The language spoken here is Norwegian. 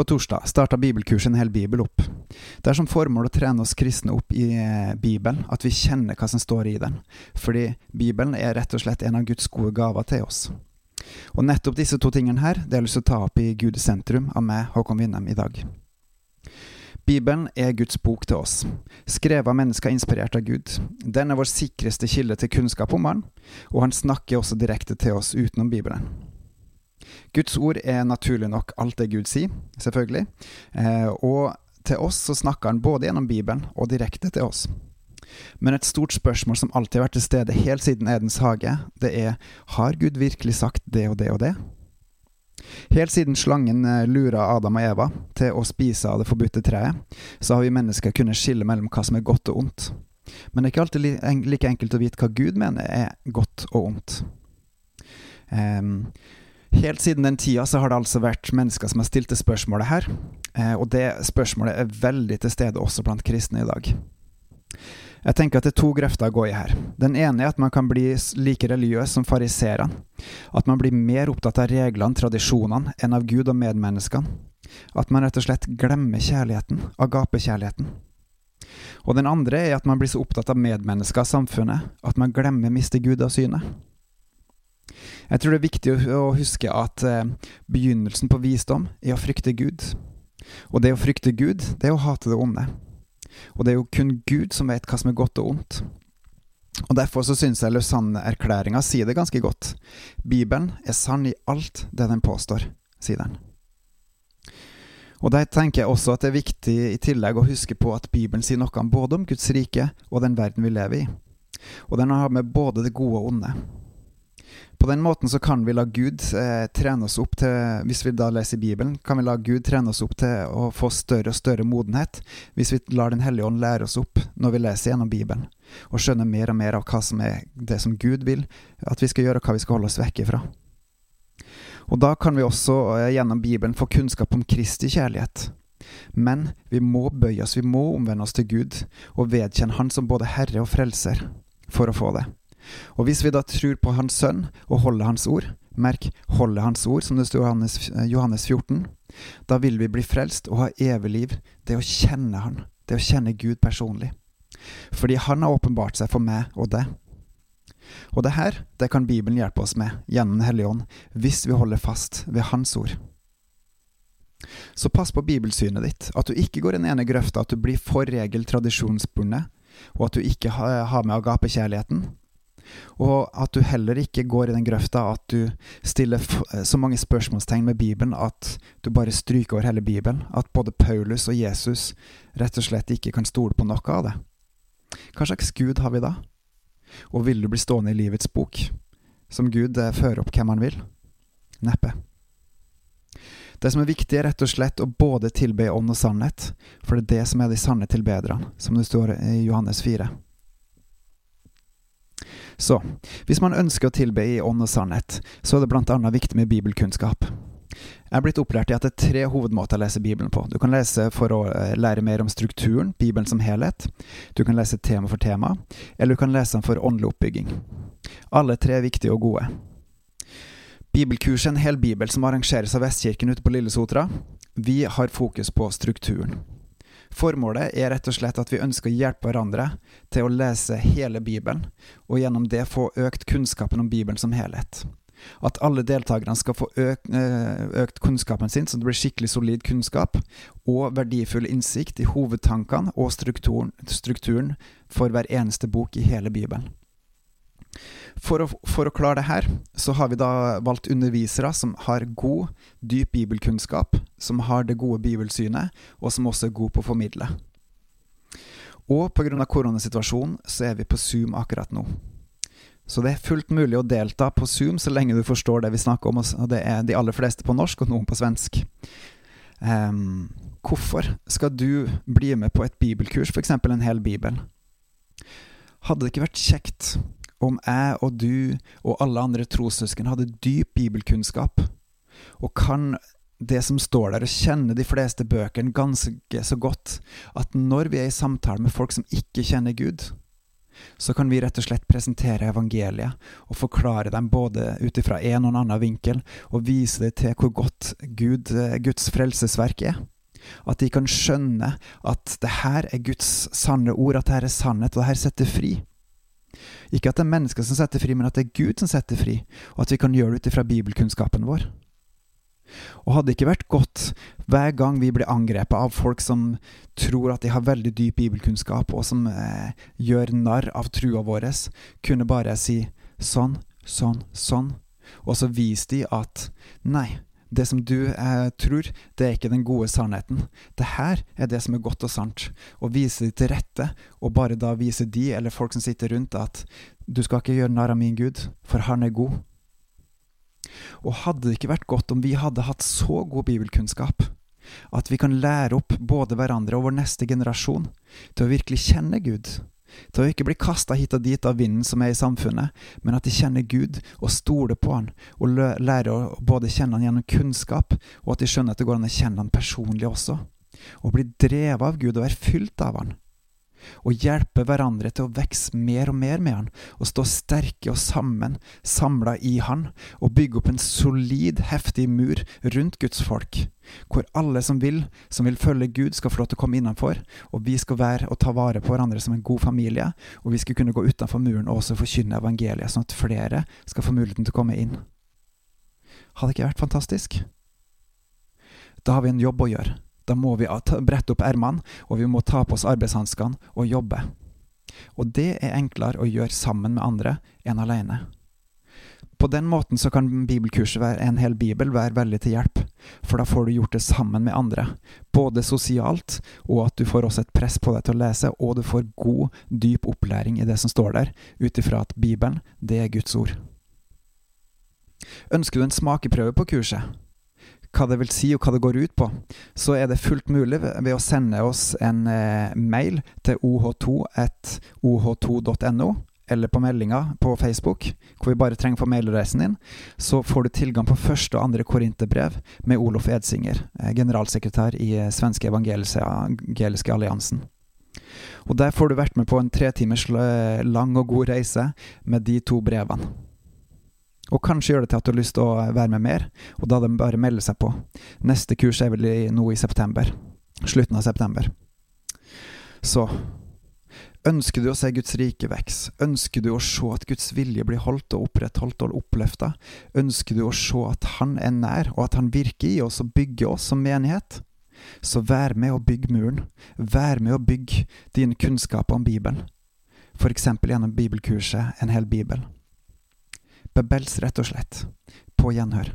På torsdag starta bibelkurset En hel bibel opp. Det er som formål å trene oss kristne opp i eh, Bibelen, at vi kjenner hva som står i den. Fordi Bibelen er rett og slett en av Guds gode gaver til oss. Og nettopp disse to tingene her, det har jeg lyst til å ta opp i Guds sentrum av meg, Håkon Winnem, i dag. Bibelen er Guds bok til oss, skrevet av mennesker inspirert av Gud. Den er vår sikreste kilde til kunnskap om Han, og Han snakker også direkte til oss utenom Bibelen. Guds ord er naturlig nok alt det Gud sier, selvfølgelig, eh, og til oss så snakker Han både gjennom Bibelen og direkte til oss. Men et stort spørsmål som alltid har vært til stede helt siden Edens hage, det er har Gud virkelig sagt det og det og det? Helt siden slangen eh, lura Adam og Eva til å spise av det forbudte treet, så har vi mennesker kunnet skille mellom hva som er godt og ondt. Men det er ikke alltid like enkelt å vite hva Gud mener er godt og ondt. Um, helt siden den tida så har det altså vært mennesker som har stilt det spørsmålet her, uh, og det spørsmålet er veldig til stede også blant kristne i dag. Jeg tenker at det er to grøfter å gå i her. Den ene er at man kan bli like religiøs som fariserene. At man blir mer opptatt av reglene, tradisjonene, enn av Gud og medmenneskene. At man rett og slett glemmer kjærligheten, agapekjærligheten. Og den andre er at man blir så opptatt av medmennesker og samfunnet at man glemmer miste Gud av synet. Jeg tror det er viktig å huske at eh, begynnelsen på visdom er å frykte Gud. Og det å frykte Gud, det er å hate det onde. Og det er jo kun Gud som vet hva som er godt og ondt. Og Derfor så syns jeg Lausanne-erklæringa sier det ganske godt. Bibelen er sann i alt det den påstår, sier den. Og Der tenker jeg også at det er viktig i tillegg å huske på at Bibelen sier noe både om Guds rike og den verden vi lever i. Og den har med både det gode og onde. På den måten så kan vi la Gud eh, trene oss opp til Hvis vi da leser Bibelen, kan vi la Gud trene oss opp til å få større og større modenhet hvis vi lar Den hellige ånd lære oss opp når vi leser gjennom Bibelen, og skjønner mer og mer av hva som er det som Gud vil at vi skal gjøre, og hva vi skal holde oss vekk ifra. Og da kan vi også eh, gjennom Bibelen få kunnskap om Kristi kjærlighet. Men vi må bøye oss, vi må omvende oss til Gud og vedkjenne Han som både Herre og Frelser for å få det. Og hvis vi da tror på Hans sønn og holder Hans ord, merk 'holde Hans ord', som det står i Johannes, 14, da vil vi bli frelst og ha evig liv, det å kjenne Han, det å kjenne Gud personlig. Fordi Han har åpenbart seg for meg og deg. Og det her, det kan Bibelen hjelpe oss med, gjennom Den hellige ånd, hvis vi holder fast ved Hans ord. Så pass på bibelsynet ditt, at du ikke går den ene grøfta, at du blir for regel tradisjonsbundet, og at du ikke har med agapekjærligheten, og at du heller ikke går i den grøfta at du stiller eh, så mange spørsmålstegn med Bibelen at du bare stryker over hele Bibelen. At både Paulus og Jesus rett og slett ikke kan stole på noe av det. Hva slags Gud har vi da? Og vil du bli stående i livets bok, som Gud eh, fører opp hvem han vil? Neppe. Det som er viktig, er rett og slett å både tilbe ånd og sannhet, for det er det som er de sanne tilbederne, som det står i Johannes 4. Så hvis man ønsker å tilbe i ånd og sannhet, så er det blant annet viktig med bibelkunnskap. Jeg er blitt opplært i at det er tre hovedmåter å lese Bibelen på. Du kan lese for å eh, lære mer om strukturen, Bibelen som helhet. Du kan lese tema for tema, eller du kan lese den for åndelig oppbygging. Alle tre er viktige og gode. Bibelkurset En hel bibel som arrangeres av Vestkirken ute på Lillesotra. Vi har fokus på strukturen. Formålet er rett og slett at vi ønsker å hjelpe hverandre til å lese hele Bibelen, og gjennom det få økt kunnskapen om Bibelen som helhet. At alle deltakerne skal få økt, eh, økt kunnskapen sin, så det blir skikkelig solid kunnskap, og verdifull innsikt i hovedtankene og strukturen, strukturen for hver eneste bok i hele Bibelen. For å, for å, klare det her, så har vi da valgt undervisere som har god, dyp bibelkunnskap, som har det gode bibelsynet, og som også er gode på å formidle. Og pga. koronasituasjonen så er vi på Zoom akkurat nå. Så det er fullt mulig å delta på Zoom så lenge du forstår det vi snakker om, og det er de aller fleste på norsk og noen på svensk. Um, hvorfor skal du bli med på et bibelkurs, f.eks. en hel bibel? Hadde det ikke vært kjekt om jeg og du og alle andre trossøsken hadde dyp bibelkunnskap, og kan det som står der, og kjenner de fleste bøkene ganske så godt, at når vi er i samtale med folk som ikke kjenner Gud, så kan vi rett og slett presentere evangeliet og forklare dem både ut ifra en og en annen vinkel, og vise det til hvor godt Gud, eh, Guds frelsesverk er. At de kan skjønne at det her er Guds sanne ord, at det her er sannhet, og det her setter fri. Ikke at det er mennesker som setter fri, men at det er Gud som setter fri, og at vi kan gjøre det ut ifra bibelkunnskapen vår. Og hadde det ikke vært godt hver gang vi blir angrepet av folk som tror at de har veldig dyp bibelkunnskap, og som eh, gjør narr av trua vår, kunne bare si sånn, sånn, sånn, og så viser de at nei, det som du eh, tror, det er ikke den gode sannheten. Det her er det som er godt og sant. Å vise det til rette, og bare da vise de, eller folk som sitter rundt, at du skal ikke gjøre narr av min Gud, for han er god. Og hadde det ikke vært godt om vi hadde hatt så god bibelkunnskap at vi kan lære opp både hverandre og vår neste generasjon til å virkelig kjenne Gud, til å ikke bli kasta hit og dit av vinden som er i samfunnet, men at de kjenner Gud og stoler på Han, og lærer å både kjenne Han gjennom kunnskap, og at de skjønner at det går an å kjenne Han personlig også, og bli drevet av Gud og være fylt av Han og hjelpe hverandre til å vokse mer og mer med Han, og stå sterke og sammen, samla i Han, og bygge opp en solid, heftig mur rundt Guds folk, hvor alle som vil, som vil følge Gud, skal få lov til å komme innenfor, og vi skal være og ta vare på hverandre som en god familie, og vi skal kunne gå utenfor muren og også forkynne evangeliet, sånn at flere skal få muligheten til å komme inn. Hadde det ikke vært fantastisk? Da har vi en jobb å gjøre. Da må vi brette opp ermene, og vi må ta på oss arbeidshanskene og jobbe. Og det er enklere å gjøre sammen med andre enn alene. På den måten så kan bibelkurset være en hel bibel være veldig til hjelp, for da får du gjort det sammen med andre, både sosialt, og at du får også et press på deg til å lese, og du får god, dyp opplæring i det som står der, ut ifra at Bibelen, det er Guds ord. Ønsker du en smakeprøve på kurset? Hva det vil si og hva det går ut på, så er det fullt mulig ved å sende oss en eh, mail til oh2.oh2.no, eller på meldinga på Facebook, hvor vi bare trenger å få mailadressen din, så får du tilgang på første og andre korinterbrev med Olof Edsinger, eh, generalsekretær i eh, Svenske evangeliske alliansen. Og Der får du vært med på en tre timers lang og god reise med de to brevene. Og kanskje gjør det til at du har lyst til å være med mer, og da er det bare å melde seg på. Neste kurs er vel nå i september. Slutten av september. Så Ønsker du å se Guds rike vokse? Ønsker du å se at Guds vilje blir holdt og opprettholdt og oppløfta? Ønsker du å se at Han er nær, og at Han virker i oss og bygger oss som menighet? Så vær med å bygge muren. Vær med å bygge dine kunnskaper om Bibelen. Eksempel gjennom bibelkurset En hel bibel. Bebels, rett og slett. På gjenhør.